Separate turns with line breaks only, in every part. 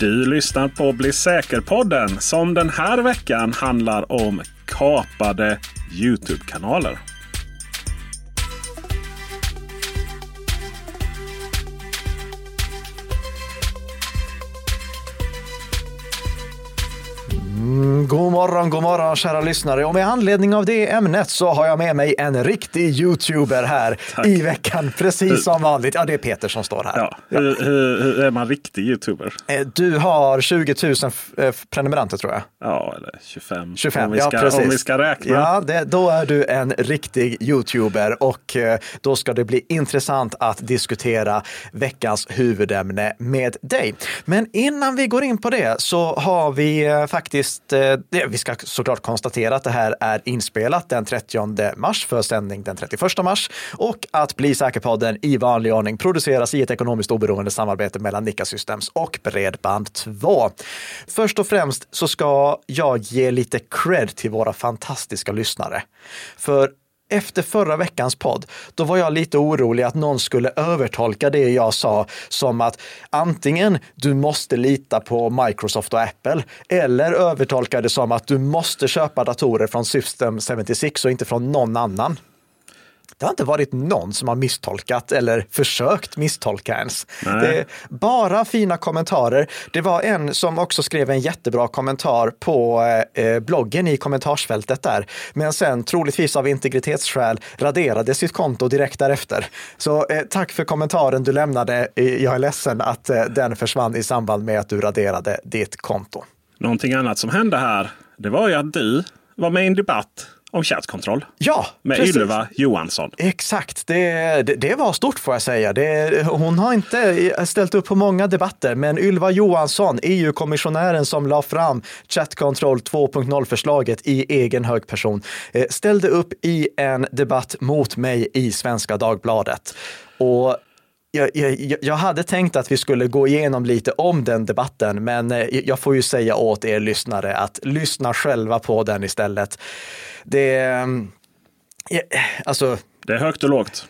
Du lyssnar på Bli säker-podden som den här veckan handlar om kapade Youtube-kanaler.
Mm, morgon, god morgon kära lyssnare. Och med anledning av det ämnet så har jag med mig en riktig youtuber här
Tack.
i veckan, precis som vanligt. Ja, det är Peter som står här.
Ja, hur, hur, hur är man riktig youtuber?
Eh, Du har 20 000 f- eh, prenumeranter tror jag.
Ja, eller 25.
25,
om vi
ja
ska,
precis.
Om vi ska räkna.
Ja, det, då är du en riktig youtuber och eh, då ska det bli intressant att diskutera veckans huvudämne med dig. Men innan vi går in på det så har vi faktiskt, vi ska såklart konstatera att det här är inspelat den 30 mars för sändning den 31 mars och att Bli säker-podden i vanlig ordning produceras i ett ekonomiskt oberoende samarbete mellan Nika Systems och Bredband2. Först och främst så ska jag ge lite cred till våra fantastiska lyssnare. För efter förra veckans podd, då var jag lite orolig att någon skulle övertolka det jag sa som att antingen du måste lita på Microsoft och Apple eller övertolka det som att du måste köpa datorer från System 76 och inte från någon annan. Det har inte varit någon som har misstolkat eller försökt misstolka ens. Bara fina kommentarer. Det var en som också skrev en jättebra kommentar på eh, bloggen i kommentarsfältet där, men sen troligtvis av integritetsskäl raderade sitt konto direkt därefter. Så eh, tack för kommentaren du lämnade. Eh, Jag är ledsen att eh, den försvann i samband med att du raderade ditt konto.
Någonting annat som hände här, det var ju att du var med i en debatt om chattkontroll.
Ja,
Med
precis.
Ylva Johansson.
Exakt, det, det, det var stort får jag säga. Det, hon har inte ställt upp på många debatter, men Ylva Johansson, EU-kommissionären som la fram Chatcontrol 2.0-förslaget i egen hög person, eh, ställde upp i en debatt mot mig i Svenska Dagbladet. Och jag, jag, jag hade tänkt att vi skulle gå igenom lite om den debatten, men eh, jag får ju säga åt er lyssnare att lyssna själva på den istället. Det, eh, alltså,
Det är högt och lågt.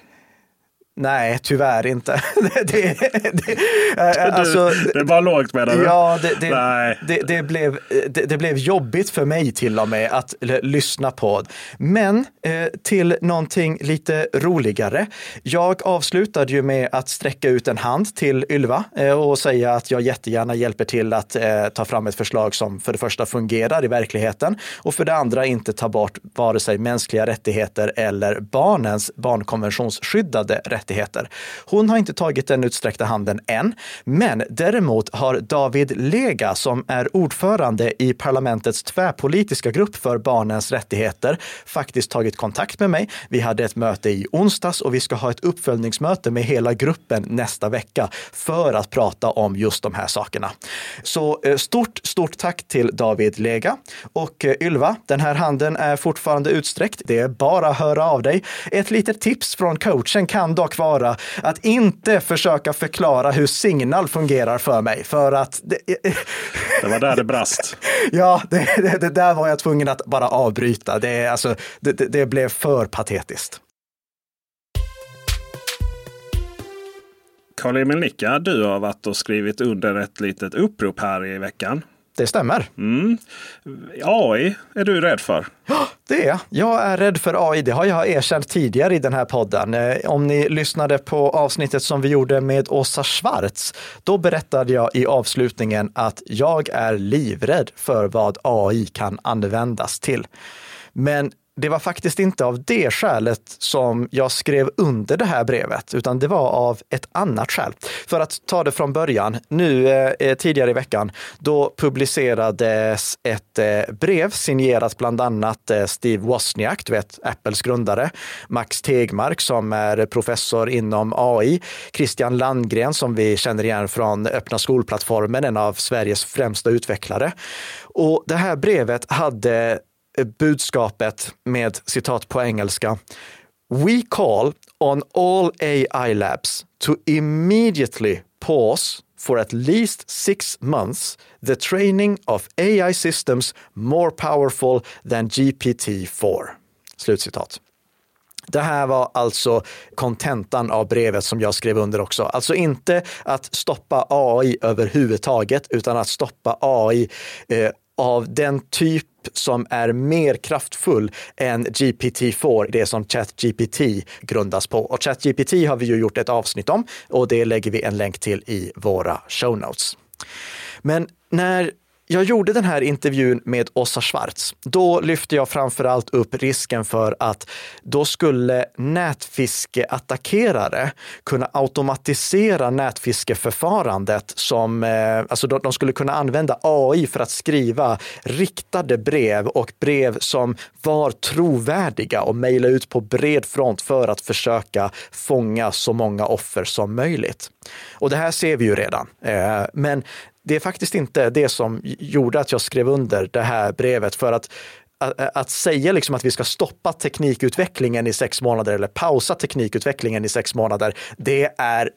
Nej, tyvärr inte. det, det, det, alltså,
du, det är bara lågt menar du?
Ja, det,
Nej.
det, blev, det, blev jobbigt för mig till och med att lyssna på. Men eh, till någonting lite roligare. Jag avslutade ju med att sträcka ut en hand till Ylva eh, och säga att jag jättegärna hjälper till att eh, ta fram ett förslag som för det första fungerar i verkligheten och för det andra inte tar bort vare sig mänskliga rättigheter eller barnens barnkonventionsskyddade rättigheter rättigheter. Hon har inte tagit den utsträckta handen än, men däremot har David Lega som är ordförande i parlamentets tvärpolitiska grupp för barnens rättigheter faktiskt tagit kontakt med mig. Vi hade ett möte i onsdags och vi ska ha ett uppföljningsmöte med hela gruppen nästa vecka för att prata om just de här sakerna. Så eh, stort, stort tack till David Lega och eh, Ylva. Den här handen är fortfarande utsträckt. Det är bara att höra av dig. Ett litet tips från coachen kan dock vara att inte försöka förklara hur Signal fungerar för mig, för att det,
Det var där det brast.
ja, det, det, det där var jag tvungen att bara avbryta. Det, alltså, det blev för patetiskt.
Karl-Emil Nicka, du har varit och skrivit under ett litet upprop här i veckan.
Det stämmer.
Mm. AI är du rädd för.
Det är jag. Jag är rädd för AI. Det har jag erkänt tidigare i den här podden. Eh, Om ni lyssnade på avsnittet som vi gjorde med Åsa Schwarz, då berättade jag i avslutningen att jag är livrädd för vad AI kan användas till. Men det var faktiskt inte av det skälet som jag skrev under det här brevet, utan det var av ett annat skäl. För att ta det från början, nu eh, eh tidigare i veckan, då publicerades ett eh, brev signerat bland annat eh, Steve Wozniak, du vet Apples grundare, Max Tegmark som är professor inom AI, Christian Landgren som vi känner igen från Öppna skolplattformen, en av Sveriges främsta utvecklare. Och det här brevet hade budskapet med citat på engelska. We call on all AI labs to immediately pause for at least six months the training of AI systems more powerful than GPT-4. Slutcitat. Det här var alltså kontentan av brevet som jag skrev under också. Alltså inte att stoppa AI överhuvudtaget, utan att stoppa AI eh, av den typ som är mer kraftfull än GPT-4, det som ChatGPT grundas på. Och ChatGPT har vi ju gjort ett avsnitt om och det lägger vi en länk till i våra show notes. Men när jag gjorde den här intervjun med Åsa Schwarz. Då lyfte jag framförallt upp risken för att då skulle nätfiskeattackerare kunna automatisera nätfiskeförfarandet som, eh, alltså de skulle kunna använda AI för att skriva riktade brev och brev som var trovärdiga och mejla ut på bred front för att försöka fånga så många offer som möjligt. Och det här ser vi ju redan. Eh, men det är faktiskt inte det som gjorde att jag skrev under det här brevet för att att, att säga liksom att vi ska stoppa teknikutvecklingen i sex månader eller pausa teknikutvecklingen i sex månader, det är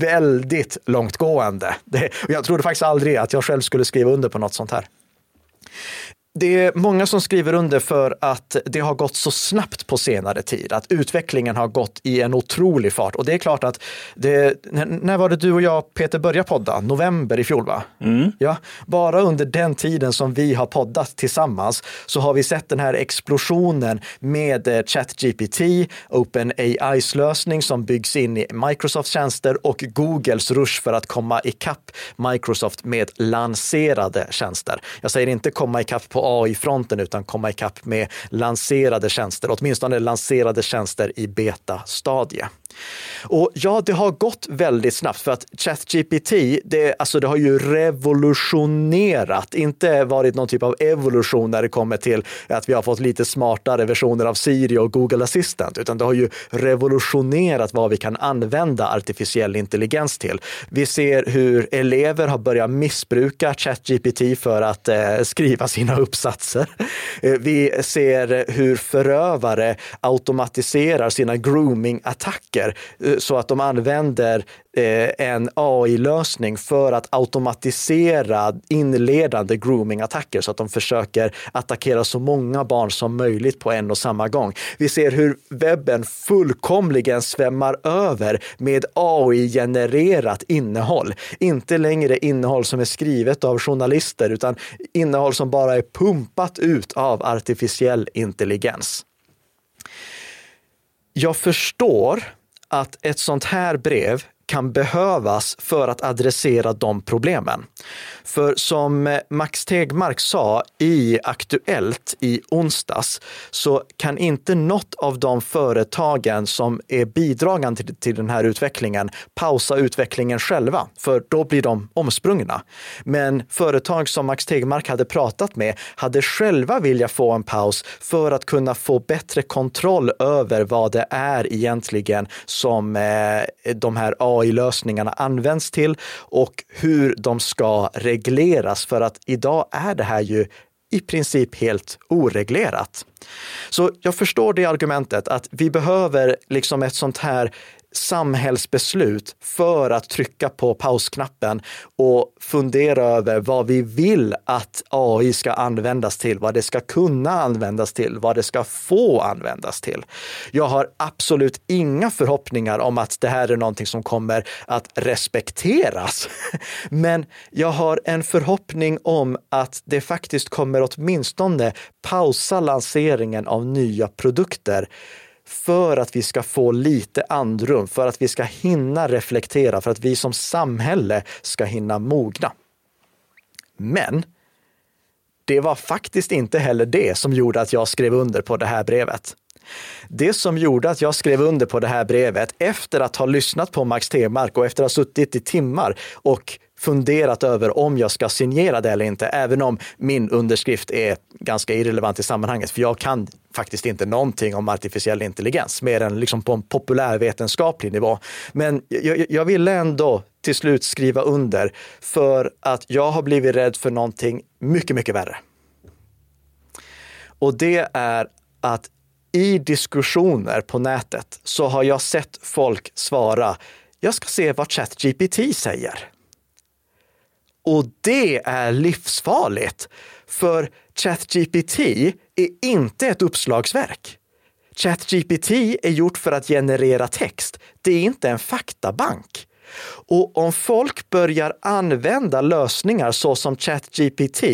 väldigt långtgående. Det, jag trodde faktiskt aldrig att jag själv skulle skriva under på något sånt här. Det är många som skriver under för att det har gått så snabbt på senare tid, att utvecklingen har gått i en otrolig fart. Och det är klart att, det, när var det du och jag, Peter, började podda? November i fjol, va? Mm. Ja, bara under den tiden som vi har poddat tillsammans så har vi sett den här explosionen med eh, ChatGPT, OpenAIs lösning som byggs in i Microsofts tjänster och Googles rush för att komma ikapp Microsoft med lanserade tjänster. Jag säger inte komma ikapp på AI-fronten utan komma ikapp med lanserade tjänster, åtminstone lanserade tjänster i beta-stadie. Och ja, det har gått väldigt snabbt för att ChatGPT, det, alltså det har ju revolutionerat, inte varit någon typ av evolution när det kommer till att vi har fått lite smartare versioner av Siri och Google Assistant, utan det har ju revolutionerat vad vi kan använda artificiell intelligens till. Vi ser hur elever har börjat missbruka ChatGPT för att eh, skriva sina uppsatser. Eh, vi ser hur förövare automatiserar sina grooming-attacker saker eh, så att de använder eh, en AI-lösning för att automatisera inledande grooming-attacker så att de försöker attackera så många barn som möjligt på en och samma gång. Vi ser hur webben fullkomligen svämmar över med AI-genererat innehåll. Inte längre innehåll som är skrivet av journalister utan innehåll som bara är pumpat ut av artificiell intelligens. Jag förstår att ett sånt här brev kan behövas för att adressera de problemen. För som eh, Max Tegmark sa i Aktuellt i onsdags så kan inte något av de företagen som är bidragande till, till den här utvecklingen pausa utvecklingen själva, för då blir de omsprungna. Men företag som Max Tegmark hade pratat med hade själva vilja få en paus för att kunna få bättre kontroll över vad det är egentligen som eh, de här AI-lösningarna används till och hur de ska regleras. För att idag är det här ju i princip helt oreglerat. Så jag förstår det argumentet att vi behöver liksom ett sånt här samhällsbeslut för att trycka på pausknappen och fundera över vad vi vill att AI ska användas till, vad det ska kunna användas till, vad det ska få användas till. Jag har absolut inga förhoppningar om att det här är någonting som kommer att respekteras. Men jag har en förhoppning om att det faktiskt kommer åtminstone pausa lanseringen av nya produkter för att vi ska få lite andrum, för att vi ska hinna reflektera, för att vi som samhälle ska hinna mogna. Men det var faktiskt inte heller det som gjorde att jag skrev under på det här brevet. Det som gjorde att jag skrev under på det här brevet efter att ha lyssnat på Max Temark och efter att ha suttit i timmar och funderat över om jag ska signera det eller inte, även om min underskrift är ganska irrelevant i sammanhanget. För jag kan faktiskt inte någonting om artificiell intelligens, mer än liksom på en populärvetenskaplig nivå. Men jag, jag ville ändå till slut skriva under för att jag har blivit rädd för någonting mycket, mycket värre. Och det är att i diskussioner på nätet så har jag sett folk svara, jag ska se vad ChatGPT säger. Och det är livsfarligt, för ChatGPT är inte ett uppslagsverk. ChatGPT är gjort för att generera text. Det är inte en faktabank. Och om folk börjar använda lösningar såsom ChatGPT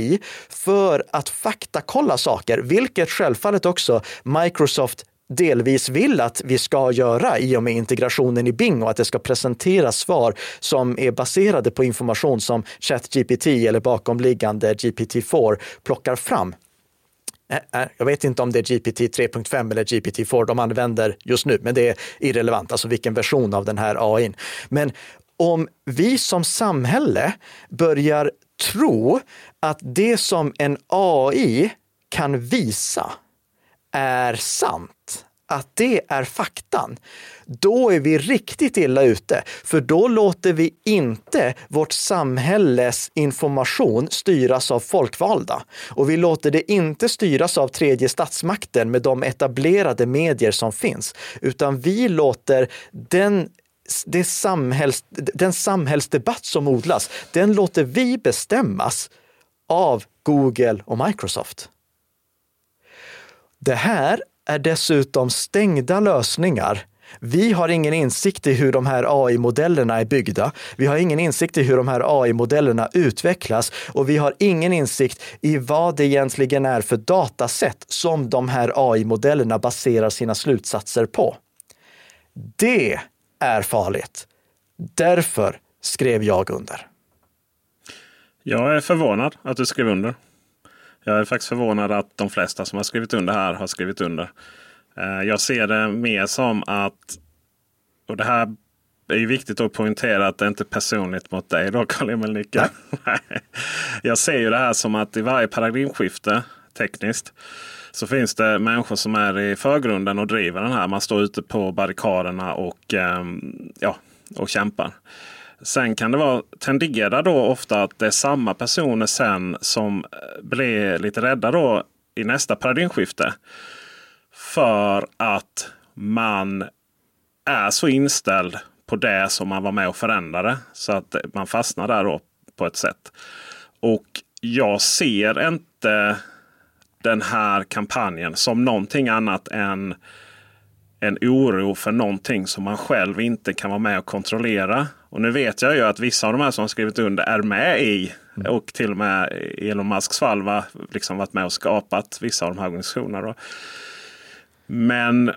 för att faktakolla saker, vilket självfallet också Microsoft delvis vill att vi ska göra i och med integrationen i Bing och att det ska presenteras svar som är baserade på information som ChatGPT eller bakomliggande GPT-4 plockar fram. Jag vet inte om det är GPT 3.5 eller GPT-4 de använder just nu, men det är irrelevant, alltså vilken version av den här AI. Men om vi som samhälle börjar tro att det som en AI kan visa är sant, att det är faktan, då är vi riktigt illa ute. För då låter vi inte vårt samhälles information styras av folkvalda. Och vi låter det inte styras av tredje statsmakten med de etablerade medier som finns, utan vi låter den det samhälls, den samhällsdebatt som odlas, den låter vi bestämmas av Google och Microsoft. Det här är dessutom stängda lösningar. Vi har ingen insikt i hur de här AI-modellerna är byggda. Vi har ingen insikt i hur de här AI-modellerna utvecklas och vi har ingen insikt i vad det egentligen är för datasätt som de här AI-modellerna baserar sina slutsatser på. Det är farligt. Därför skrev jag under.
Jag är förvånad att du skrev under. Jag är faktiskt förvånad att de flesta som har skrivit under här har skrivit under. Eh, jag ser det mer som att, och det här är ju viktigt att poängtera att det inte är personligt mot dig då Karl-Emil Nicke. jag ser ju det här som att i varje paradigmskifte tekniskt så finns det människor som är i förgrunden och driver den här. Man står ute på barrikaderna och, ehm, ja, och kämpar. Sen kan det vara, tendera då ofta att det är samma personer sen som eh, blir lite rädda då i nästa paradigmskifte. För att man är så inställd på det som man var med och förändrade. Så att man fastnar där då på ett sätt. Och jag ser inte den här kampanjen som någonting annat än en oro för någonting som man själv inte kan vara med och kontrollera. Och nu vet jag ju att vissa av de här som har skrivit under är med i mm. och till och med Elon Musks fall var, liksom varit med och skapat vissa av de här organisationerna. Men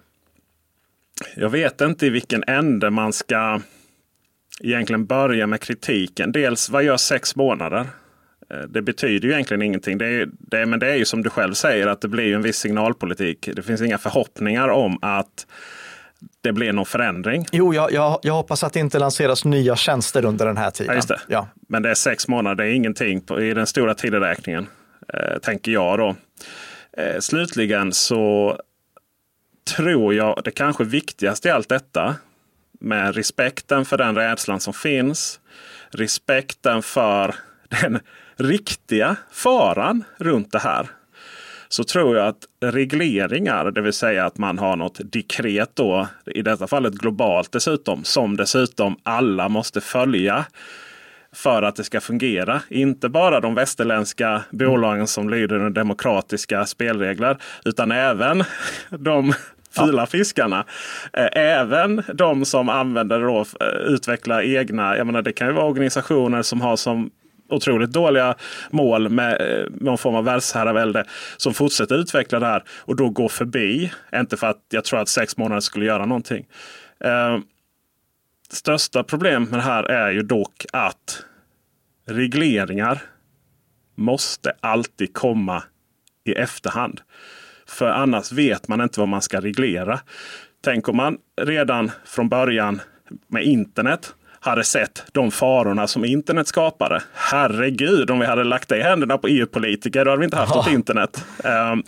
jag vet inte i vilken ände man ska egentligen börja med kritiken. Dels vad gör sex månader? Eh, det betyder ju egentligen ingenting. Det är, det, men det är ju som du själv säger att det blir en viss signalpolitik. Det finns inga förhoppningar om att det blir någon förändring.
Jo, jag, jag, jag hoppas att det inte lanseras nya tjänster under den här tiden.
Ja, ja. Men det är sex månader, det är ingenting på, i den stora tideräkningen. Eh, tänker jag då. Eh, slutligen så tror jag det kanske viktigaste i allt detta med respekten för den rädslan som finns. Respekten för den riktiga faran runt det här. Så tror jag att regleringar, det vill säga att man har något dekret då, i detta fallet globalt dessutom, som dessutom alla måste följa för att det ska fungera. Inte bara de västerländska bolagen som lyder under demokratiska spelregler, utan även de fula fiskarna. Eh, även de som använder och eh, utvecklar egna, jag menar det kan ju vara organisationer som har som otroligt dåliga mål med eh, någon form av världsherravälde som fortsätter utveckla det här och då går förbi. Inte för att jag tror att sex månader skulle göra någonting. Eh, största problemet med det här är ju dock att regleringar måste alltid komma i efterhand. För annars vet man inte vad man ska reglera. Tänk om man redan från början med internet hade sett de farorna som internet skapade. Herregud, om vi hade lagt det i händerna på EU-politiker, då hade vi inte haft ja. något internet. Um,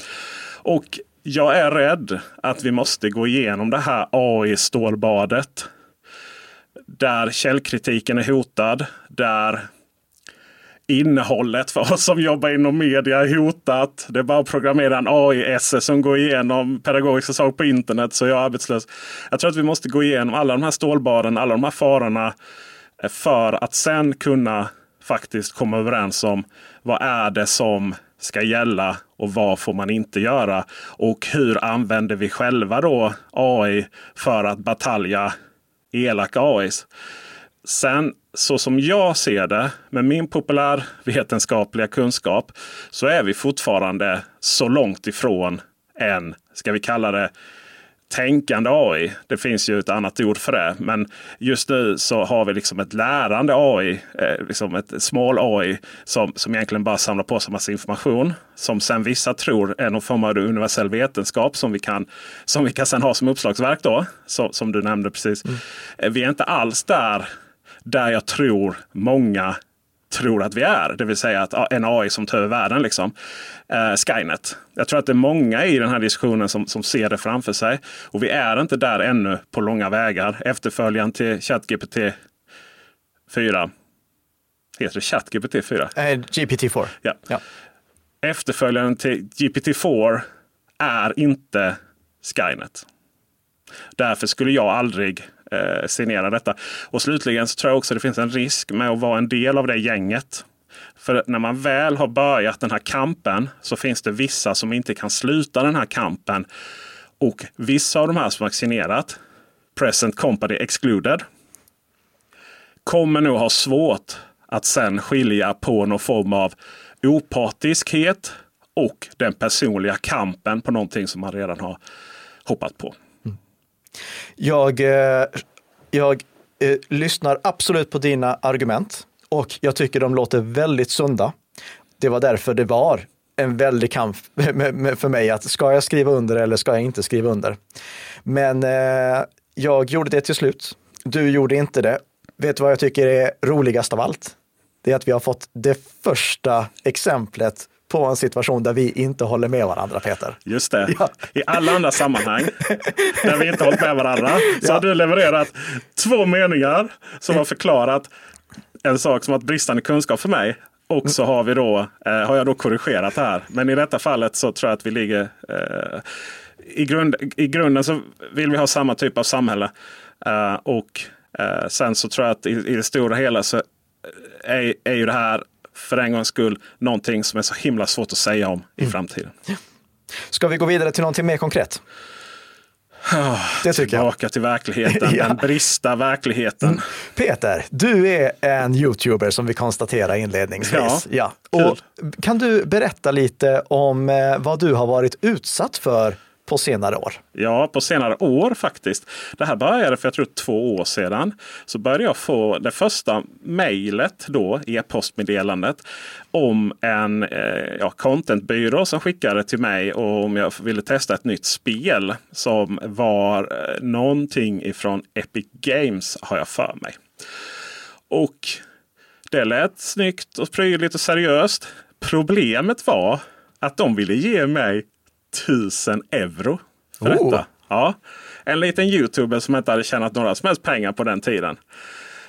och jag är rädd att vi måste gå igenom det här AI-stålbadet. Där källkritiken är hotad. Där innehållet för oss som jobbar inom media är hotat. Det är bara att programmera en AI-esse som går igenom pedagogiska saker på internet så jag är arbetslös. Jag tror att vi måste gå igenom alla de här stålbaden, alla de här farorna eh, för att sen kunna faktiskt komma överens om vad är det som ska gälla och vad får man inte göra? Och hur använder vi själva då AI för att batalja elaka AIs? Sen så som jag ser det med min populärvetenskapliga kunskap så är vi fortfarande så långt ifrån en, ska vi kalla det, tänkande AI. Det finns ju ett annat ord för det. Men just nu så har vi liksom ett lärande AI, eh, liksom ett small AI som, som egentligen bara samlar på sig massa information. Som sen vissa tror är någon form av universell vetenskap som vi kan, som vi kan sen ha som uppslagsverk då. Så, som du nämnde precis. Mm. Eh, vi är inte alls där där jag tror många tror att vi är. Det vill säga att en AI som tar över världen. Liksom. Eh, Skynet. Jag tror att det är många i den här diskussionen som, som ser det framför sig. Och vi är inte där ännu på långa vägar. Efterföljaren till ChatGPT 4. Heter det ChatGPT 4?
Eh, GPT-4.
Ja. ja. Efterföljaren till GPT-4 är inte Skynet. Därför skulle jag aldrig eh, signera detta. Och slutligen så tror jag också det finns en risk med att vara en del av det gänget. För när man väl har börjat den här kampen så finns det vissa som inte kan sluta den här kampen. Och vissa av de här som vaccinerat, present company excluded, kommer nog ha svårt att sen skilja på någon form av opartiskhet och den personliga kampen på någonting som man redan har hoppat på.
Jag, eh, jag eh, lyssnar absolut på dina argument och jag tycker de låter väldigt sunda. Det var därför det var en väldig kamp för mig att ska jag skriva under eller ska jag inte skriva under? Men eh, jag gjorde det till slut. Du gjorde inte det. Vet du vad jag tycker är roligast av allt? Det är att vi har fått det första exemplet på en situation där vi inte håller med varandra, Peter.
Just det. Ja. I alla andra sammanhang där vi inte hållit med varandra så ja. har du levererat två meningar som har förklarat en sak som har bristande kunskap för mig. Och så har, vi då, eh, har jag då korrigerat det här. Men i detta fallet så tror jag att vi ligger eh, i, grund, I grunden så vill vi ha samma typ av samhälle. Eh, och eh, sen så tror jag att i, i det stora hela så är, är ju det här för en gångs skull någonting som är så himla svårt att säga om i mm. framtiden.
Ska vi gå vidare till någonting mer konkret?
Oh, det tycker tillbaka jag. till verkligheten, ja. den brista verkligheten. Mm.
Peter, du är en youtuber som vi konstaterade inledningsvis. Ja, ja. Och kan du berätta lite om eh, vad du har varit utsatt för på senare år?
Ja, på senare år faktiskt. Det här började för jag tror två år sedan. Så började jag få det första mejlet då, e-postmeddelandet om en eh, ja, contentbyrå som skickade till mig om jag ville testa ett nytt spel som var eh, någonting ifrån Epic Games har jag för mig. Och det lät snyggt och prydligt och seriöst. Problemet var att de ville ge mig 1000 euro för oh. detta. Ja. En liten youtuber som inte hade tjänat några som helst pengar på den tiden.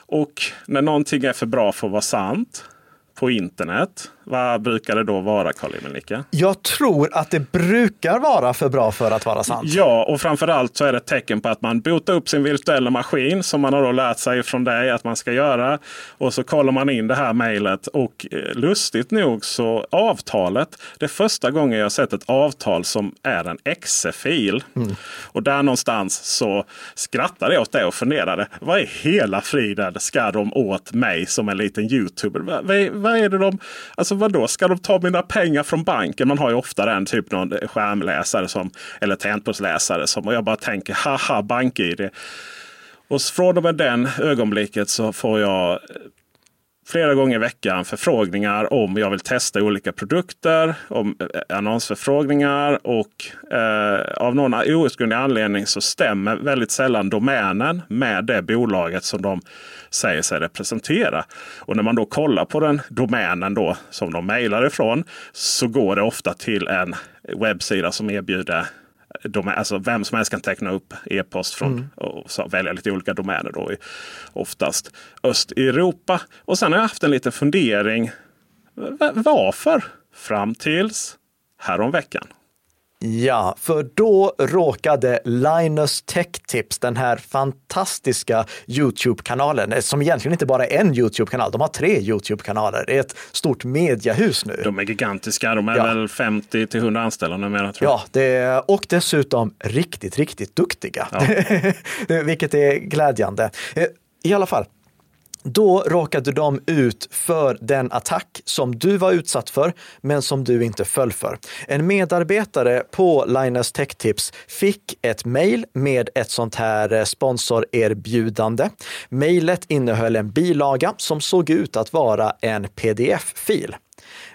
Och när någonting är för bra för att vara sant på internet. Vad brukar det då vara, Carl Emil
Jag tror att det brukar vara för bra för att vara sant.
Ja, och framförallt så är det ett tecken på att man botar upp sin virtuella maskin som man har då lärt sig från dig att man ska göra. Och så kollar man in det här mejlet och eh, lustigt nog så avtalet. Det är första gången jag sett ett avtal som är en exe-fil. Mm. Och där någonstans så skrattade jag åt det och funderade. Vad i hela friden ska de åt mig som en liten youtuber? Vad, vad är det de... Alltså Alltså, vadå, ska de ta mina pengar från banken? Man har ju ofta den typ någon skärmläsare som, eller tangentbordsläsare som och jag bara tänker haha bank-id. Och från och med den ögonblicket så får jag flera gånger i veckan förfrågningar om jag vill testa olika produkter. Om eh, annonsförfrågningar och eh, av någon outgrundlig anledning så stämmer väldigt sällan domänen med det bolaget som de säger sig representera. Och när man då kollar på den domänen då som de mejlar ifrån så går det ofta till en webbsida som erbjuder de, alltså vem som helst kan teckna upp e-post från mm. och så välja lite olika domäner. Då, oftast Östeuropa. Och sen har jag haft en liten fundering. Varför? Fram tills häromveckan.
Ja, för då råkade Linus Tech Tips, den här fantastiska YouTube-kanalen, eh, som egentligen inte bara är en YouTube-kanal, de har tre YouTube-kanaler. Det är ett stort mediahus nu.
De är gigantiska, de är
Ja.
väl 50 till 100 anställda numera tror jag.
Ja, det, och dessutom riktigt, riktigt duktiga. Det- Vilket är glädjande. Eh, I alla fall, då råkade de ut för den attack som du var utsatt för, men som du inte föll för. En medarbetare på Linus Tech Tips fick ett mejl med ett sånt här eh, sponsorerbjudande. Mejlet innehöll en bilaga som såg ut att vara en pdf-fil.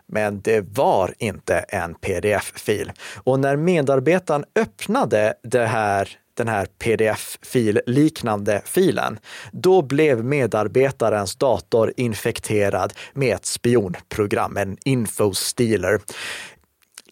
Men det var inte en pdf-fil. Och när medarbetaren öppnade det här den här pdf-fil-liknande filen, då blev medarbetarens dator infekterad med ett spionprogram, en infostealer.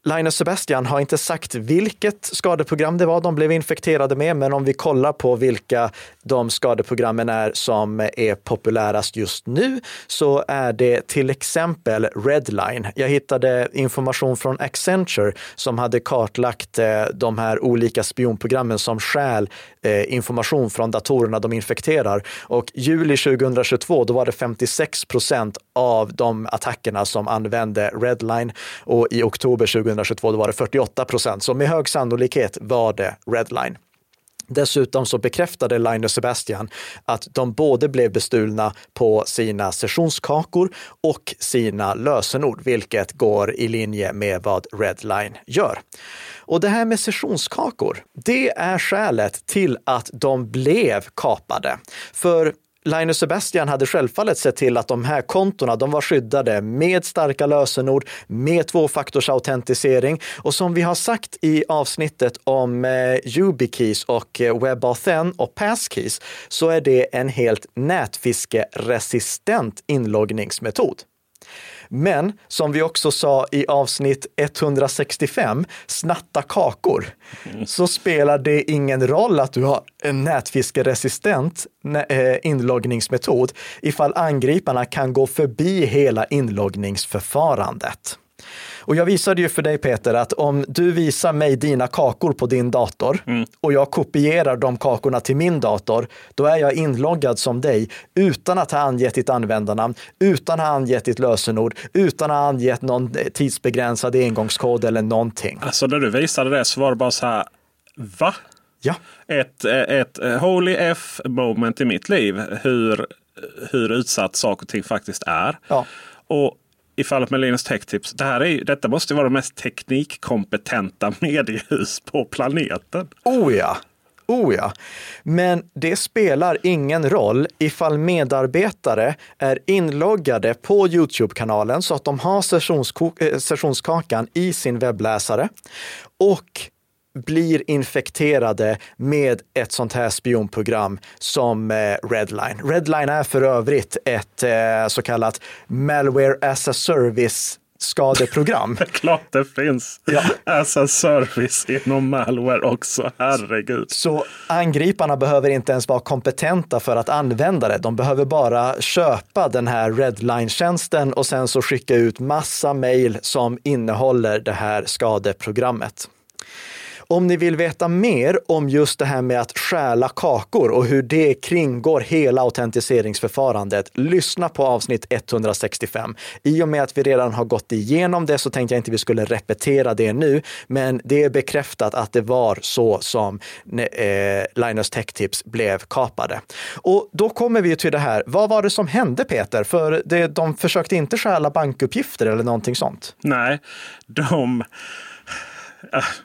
Linus Sebastian har inte sagt vilket skadeprogram det var de blev infekterade med, men om vi kollar på vilka de skadeprogrammen är som är populärast just nu så är det till exempel Redline. Jag hittade information från Accenture som hade kartlagt eh, de här olika spionprogrammen som stjäl eh, information från datorerna de infekterar. Och juli 2022, då var det 56 procent av de attackerna som använde Redline och i oktober 2022 då var det 48 procent. Så med hög sannolikhet var det Redline. Dessutom så bekräftade Linus Sebastian att de både blev bestulna på sina sessionskakor och sina lösenord, vilket går i linje med vad Redline gör. Och det här med sessionskakor, det är skälet till att de blev kapade. För Linus Sebastian hade självfallet sett till att de här kontona de var skyddade med starka lösenord, med tvåfaktorsautentisering och som vi har sagt i avsnittet om eh, YubiKeys och eh, WebAuthn och Passkeys så är det en helt nätfiskeresistent inloggningsmetod. Men som vi också sa i avsnitt 165, snatta kakor, så spelar det ingen roll att du har en nätfiskeresistent eh, inloggningsmetod ifall angriparna kan gå förbi hela inloggningsförfarandet. Och jag visade ju för dig Peter att om du visar mig dina kakor på din dator och jag kopierar de kakorna till min dator, då är jag inloggad som dig utan att ha angett ditt användarnamn, utan att ha angett ditt lösenord, utan att ha angett någon tidsbegränsad engångskod eller någonting.
Alltså när du visade det så var det bara så här. Va?
Ja,
Ett, ett eh, holy F moment i mitt liv. Hur, hur utsatt saker och ting faktiskt är.
Ja.
Och i fallet med Linus Tech Tips. Det här är, detta måste vara det mest teknikkompetenta mediehus på planeten.
Oh ja. Oh ja. Men det spelar ingen roll ifall medarbetare är inloggade på Youtube-kanalen så att de har eh, sessionskakan i sin webbläsare och blir infekterade med ett sånt här spionprogram som eh, Redline. Redline är för övrigt ett eh, så kallat malware as a service skadeprogram.
Klart det finns
Ja.
as a service inom malware också. Herregud.
Så angriparna behöver inte ens vara kompetenta för att använda det. De behöver bara köpa den här Redline-tjänsten och sen så skicka ut massa mejl som innehåller det här skadeprogrammet. Om ni vill veta mer om just det här med att stjäla kakor och hur det kringgår hela autentiseringsförfarandet, lyssna på avsnitt 165. I och med att vi redan har gått igenom det så tänkte jag inte vi skulle repetera det nu, men det är bekräftat att det var så som eh, Linus Tech Tips blev kapade. Och då kommer vi till det här, vad var det som hände Peter? För det, de försökte inte stjäla bankuppgifter eller någonting sånt.
Nej, de...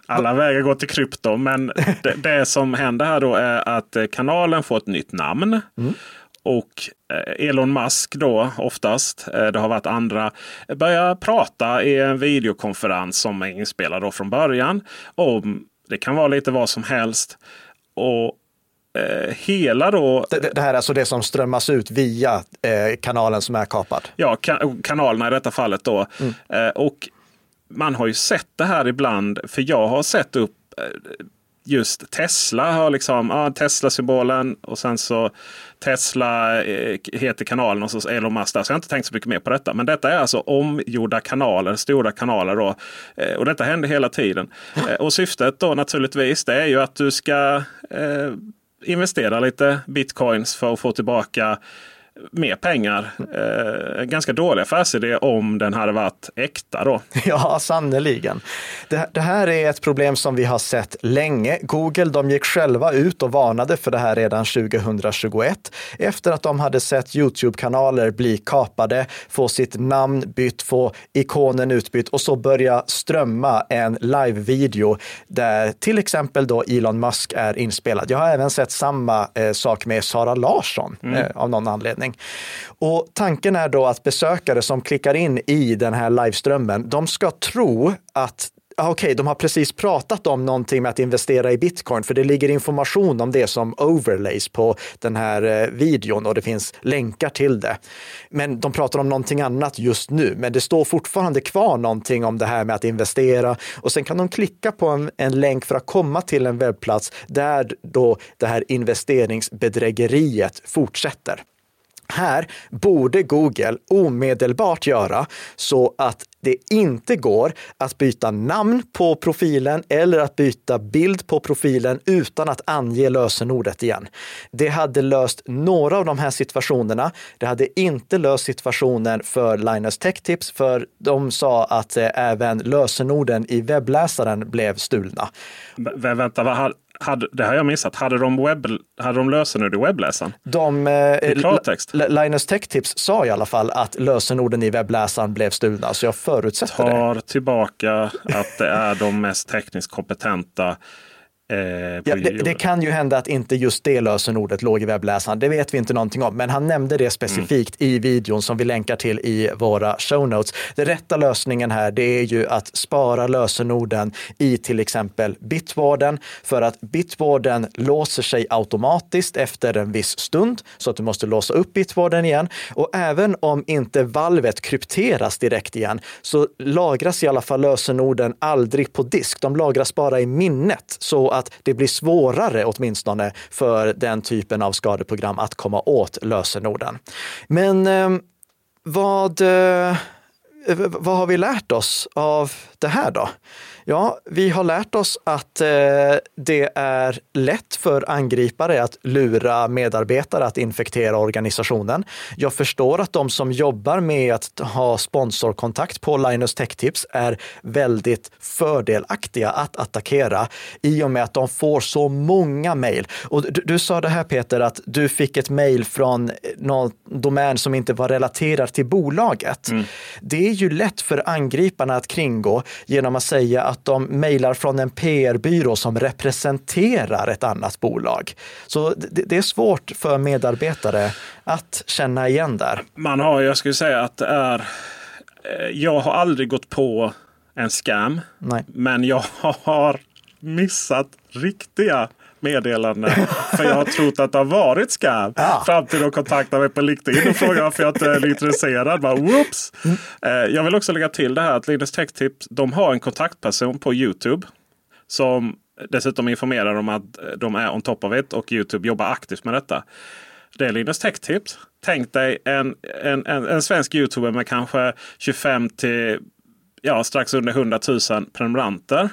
Alla vägar går till krypto, men det, det som händer här då är att eh, kanalen får ett nytt namn. Och eh, Elon Musk då oftast, eh, det har varit andra, börjar prata i en videokonferens som är inspelad då från början. Om, det kan vara lite vad som helst. Och eh, hela då
Det, det- här är alltså det som strömmas ut via eh, kanalen som är kapad.
ja, ka- kanalerna i detta fallet då. Eh, och man har ju sett det här ibland, för jag har sett upp eh, just Tesla har liksom ja, Tesla-symbolen och sen så Tesla eh, heter kanalen och så Elon Musk där. Så jag har inte tänkt så mycket mer på detta. Men detta är alltså omgjorda kanaler, stora kanaler. Då. Eh, och detta händer hela tiden. Och syftet då naturligtvis det är ju att du ska eh, investera lite bitcoins för att få tillbaka mer pengar. Eh, ganska dålig affärsidé om den hade varit äkta då.
Ja, sannoliken. Det, det, här är ett problem som vi har sett länge. Google de gick själva ut och varnade för det här redan 2021 efter att de hade sett Youtube-kanaler bli kapade, få sitt namn bytt, få ikonen utbytt och så börja strömma en live-video där till exempel då Elon Musk är inspelad. Jag har även sett samma eh, sak med Sara Larsson mm. eh, av någon anledning anledning. Och tanken är då att besökare som klickar in i den här liveströmmen, de ska tro att ah, Okej, okay, de har precis pratat om någonting med att investera i bitcoin, för det ligger information om det som overlays på den här eh, videon och det finns länkar till det. Men de pratar om någonting annat just nu, men det står fortfarande kvar någonting om det här med att investera och sen kan de klicka på en, en länk för att komma till en webbplats där då det här investeringsbedrägeriet fortsätter. Här borde Google omedelbart göra så att det inte går att byta namn på profilen eller att byta bild på profilen utan att ange lösenordet igen. Det hade löst några av de här situationerna. Det hade inte löst situationen för Linus Tech Tips, för de sa att eh, även lösenorden i webbläsaren blev stulna.
V vänta, vad, hade, det har jag missat. Hade de, webb, hade de lösenord i webbläsaren?
De, eh, klartext? Linus Tech Tips sa i alla fall att lösenorden i webbläsaren blev stulna, så jag förutsätter
Tar det. Tar tillbaka att det är de mest tekniskt kompetenta
ja, det, det, kan ju hända att inte just det lösenordet låg i webbläsaren. Det vet vi inte någonting om, men han nämnde det specifikt mm. i videon som vi länkar till i våra show notes. Den rätta lösningen här, det är ju att spara lösenorden i till exempel Bitwarden för att Bitwarden låser sig automatiskt efter en viss stund så att du måste låsa upp Bitwarden igen. Och även om inte valvet krypteras direkt igen så lagras i alla fall lösenorden aldrig på disk. De lagras bara i minnet så att det blir svårare åtminstone för den typen av skadeprogram att komma åt lösenorden. Men eh, vad, eh, vad har vi lärt oss av det här då? Ja, vi har lärt oss att eh, det är lätt för angripare att lura medarbetare att infektera organisationen. Jag förstår att de som jobbar med att ha sponsorkontakt på Linus Tech Tips är väldigt fördelaktiga att attackera i och med att de får så många mejl. Du, du, sa det här Peter, att du fick ett mejl från någon domän som inte var relaterad till bolaget. Mm. Det ju lätt för angriparna att kringgå genom att säga att de mejlar från en PR-byrå som representerar ett annat bolag. Så det, det, är svårt för medarbetare att känna igen där.
Man har, jag skulle säga att det är, eh, jag har aldrig gått på en scam,
Nej.
men jag har missat riktiga meddelande. För jag har trott att det har varit scam. Ja. Fram till de kontaktade mig på LinkedIn och frågade varför jag inte är intresserad. Bara, whoops. Mm. Eh, jag vill också lägga till det här att Linus Tech Tips de har en kontaktperson på Youtube. Som dessutom informerar om att de är on top of it och Youtube jobbar aktivt med detta. Det är Linus Tech Tips. Tänk dig en, en, en, en svensk Youtuber med kanske 25 till ja, strax under 100 000 prenumeranter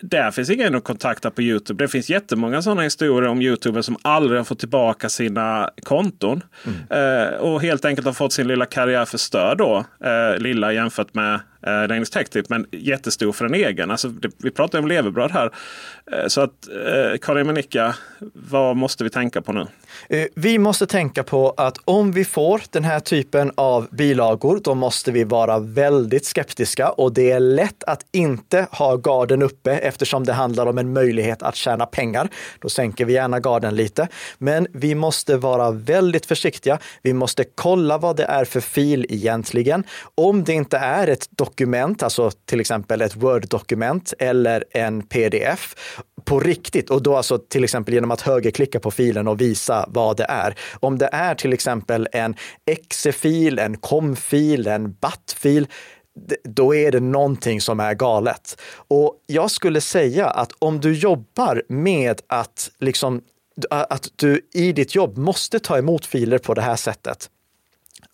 där finns ingen att kontakta på Youtube. Det finns jättemånga sådana historier om Youtubers som aldrig har fått tillbaka sina konton. Mm. Eh, och helt enkelt har fått sin lilla karriär förstörd då. Eh, lilla jämfört med eh, Daniels Tech Tip, men jättestor för en egen. Alltså, det, vi pratar om levebröd här. Eh, så att eh, Karin Menicka, vad måste vi tänka på nu?
Eh, vi måste tänka på att om vi får den här typen av bilagor, då måste vi vara väldigt skeptiska och det är lätt att inte ha garden uppe eftersom det handlar om en möjlighet att tjäna pengar. Då sänker vi gärna garden lite, men vi måste vara väldigt försiktiga. Vi måste kolla vad det är för fil egentligen. Om det inte är ett dokument, alltså till exempel ett Word-dokument eller en pdf på riktigt och då alltså till exempel genom att högerklicka på filen och visa vad det är. Om det är till exempel en exe-fil, en com-fil, en bat-fil, då är det någonting som är galet. Och jag skulle säga att om du jobbar med att liksom att du i ditt jobb måste ta emot filer på det här sättet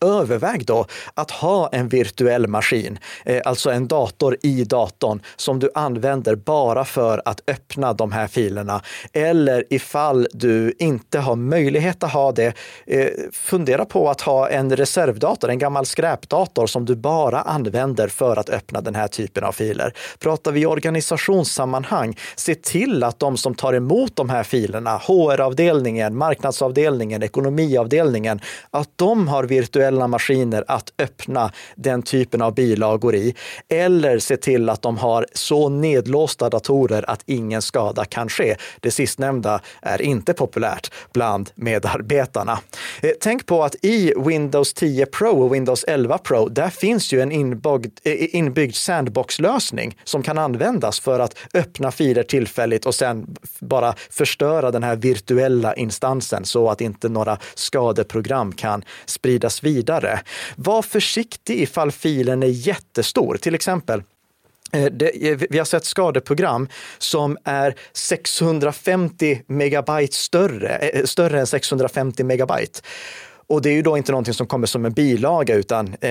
överväg då att ha en virtuell maskin, eh, alltså en dator i datorn som du använder bara för att öppna de här filerna. Eller ifall du inte har möjlighet att ha det, eh, fundera på att ha en reservdator, en gammal skräpdator som du bara använder för att öppna den här typen av filer. Pratar vi organisationssammanhang, se till att de som tar emot de här filerna, HR-avdelningen, marknadsavdelningen, ekonomiavdelningen, att de har virtuell virtuella maskiner att öppna den typen av bilagor i. Eller se till att de har så nedlåsta datorer att ingen skada kan ske. Det sistnämnda är inte populärt bland medarbetarna. Eh, tänk på att i Windows 10 Pro och Windows 11 Pro, där finns ju en inbyggd, Sandboxlösning eh, inbyggd sandbox-lösning som kan användas för att öppna filer tillfälligt och sen bara förstöra den här virtuella instansen så att inte några skadeprogram kan spridas vidare vidare. Var försiktig ifall filen är jättestor. Till exempel, eh, det, eh, vi har sett skadeprogram som är 650 megabyte större, eh, större än 650 megabyte. Och det är ju då inte någonting som kommer som en bilaga utan eh,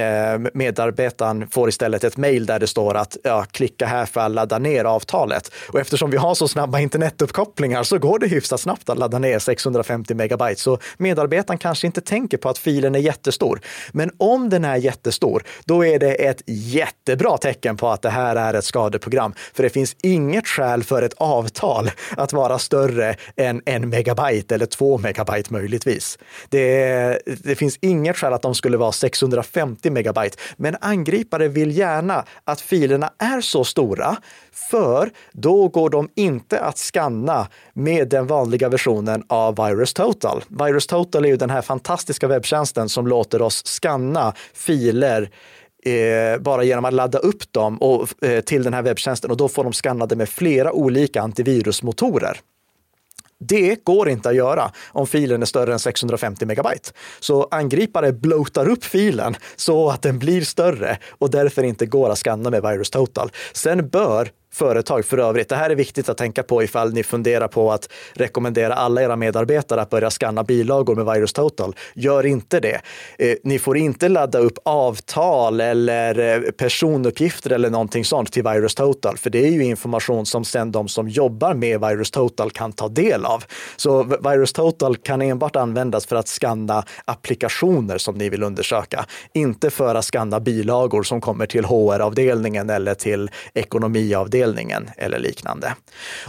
medarbetaren får istället ett mejl där det står att ja, klicka här för att ladda ner avtalet. Och eftersom vi har så snabba internetuppkopplingar så går det hyfsat snabbt att ladda ner 650 megabyte. Så medarbetaren kanske inte tänker på att filen är jättestor. Men om den är jättestor, då är det ett jättebra tecken på att det här är ett skadeprogram. För det finns inget skäl för ett avtal att vara större än en megabyte eller två megabyte möjligtvis. Det det finns inget skäl att de skulle vara 650 megabyte, men angripare vill gärna att filerna är så stora, för då går de inte att skanna med den vanliga versionen av Virus Total. Virus Total är ju den här fantastiska webbtjänsten som låter oss skanna filer Eh, bara genom att ladda upp dem och, eh, till den här webbtjänsten och då får de skannade med flera olika antivirusmotorer. Det går inte att göra om filen är större än 650 megabyte. Så angripare bloatar upp filen så att den blir större och därför inte går att skanna med Virus Total. Sen bör företag för övrigt. Det här är viktigt att tänka på ifall ni funderar på att rekommendera alla era medarbetare att börja skanna bilagor med Virus Total. Gör inte det. Eh, ni får inte ladda upp avtal eller eh, personuppgifter eller någonting sånt till Virus Total, för det är ju information som sen de som jobbar med Virus Total kan ta del av. Så Virus Total kan enbart användas för att skanna applikationer som ni vill undersöka, inte för att skanna bilagor som kommer till HR-avdelningen eller till ekonomiavdelningen avdelningen eller liknande.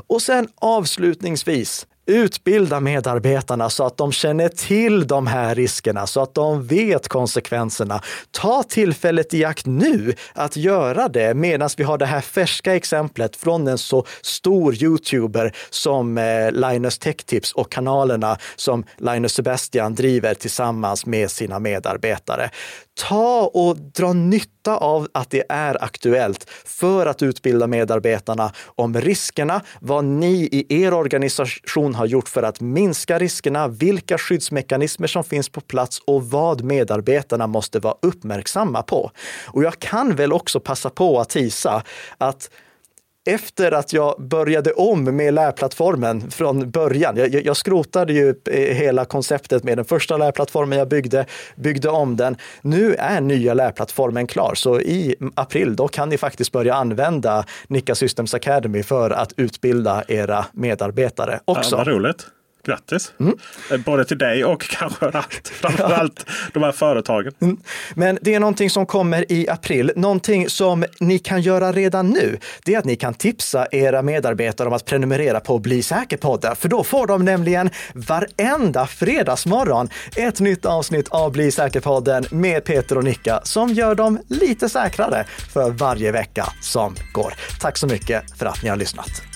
Och sen avslutningsvis, Utbilda medarbetarna så att de känner till de här riskerna, så att de vet konsekvenserna. Ta tillfället i akt nu att göra det medan vi har det här färska exemplet från en så stor youtuber som eh, Linus Tech Tips och kanalerna som Linus Sebastian driver tillsammans med sina medarbetare ta och dra nytta av att det är aktuellt för att utbilda medarbetarna om riskerna, vad ni i er organisation har gjort för att minska riskerna, vilka skyddsmekanismer som finns på plats och vad medarbetarna måste vara uppmärksamma på. Och jag kan väl också passa på att tisa att efter att jag började om med lärplattformen från början. Jag, jag skrotade ju eh, hela konceptet med den första lärplattformen jag byggde, byggde om den. Nu är nya lärplattformen klar, så i april då kan ni faktiskt börja använda Nika Systems Academy för att utbilda era medarbetare också.
Ja, vad roligt. Grattis! Mm. Eh, både till dig och kanske framförallt de här företagen. Mm.
Men det är någonting som kommer i april. Någonting som ni kan göra redan nu. Det är att ni kan tipsa era medarbetare om att prenumerera på Bli säker-podden. För då får de nämligen varenda fredagsmorgon ett nytt avsnitt av Bli säker-podden med Peter och Nicka som gör dem lite säkrare för varje vecka som går. Tack så mycket för att ni har lyssnat.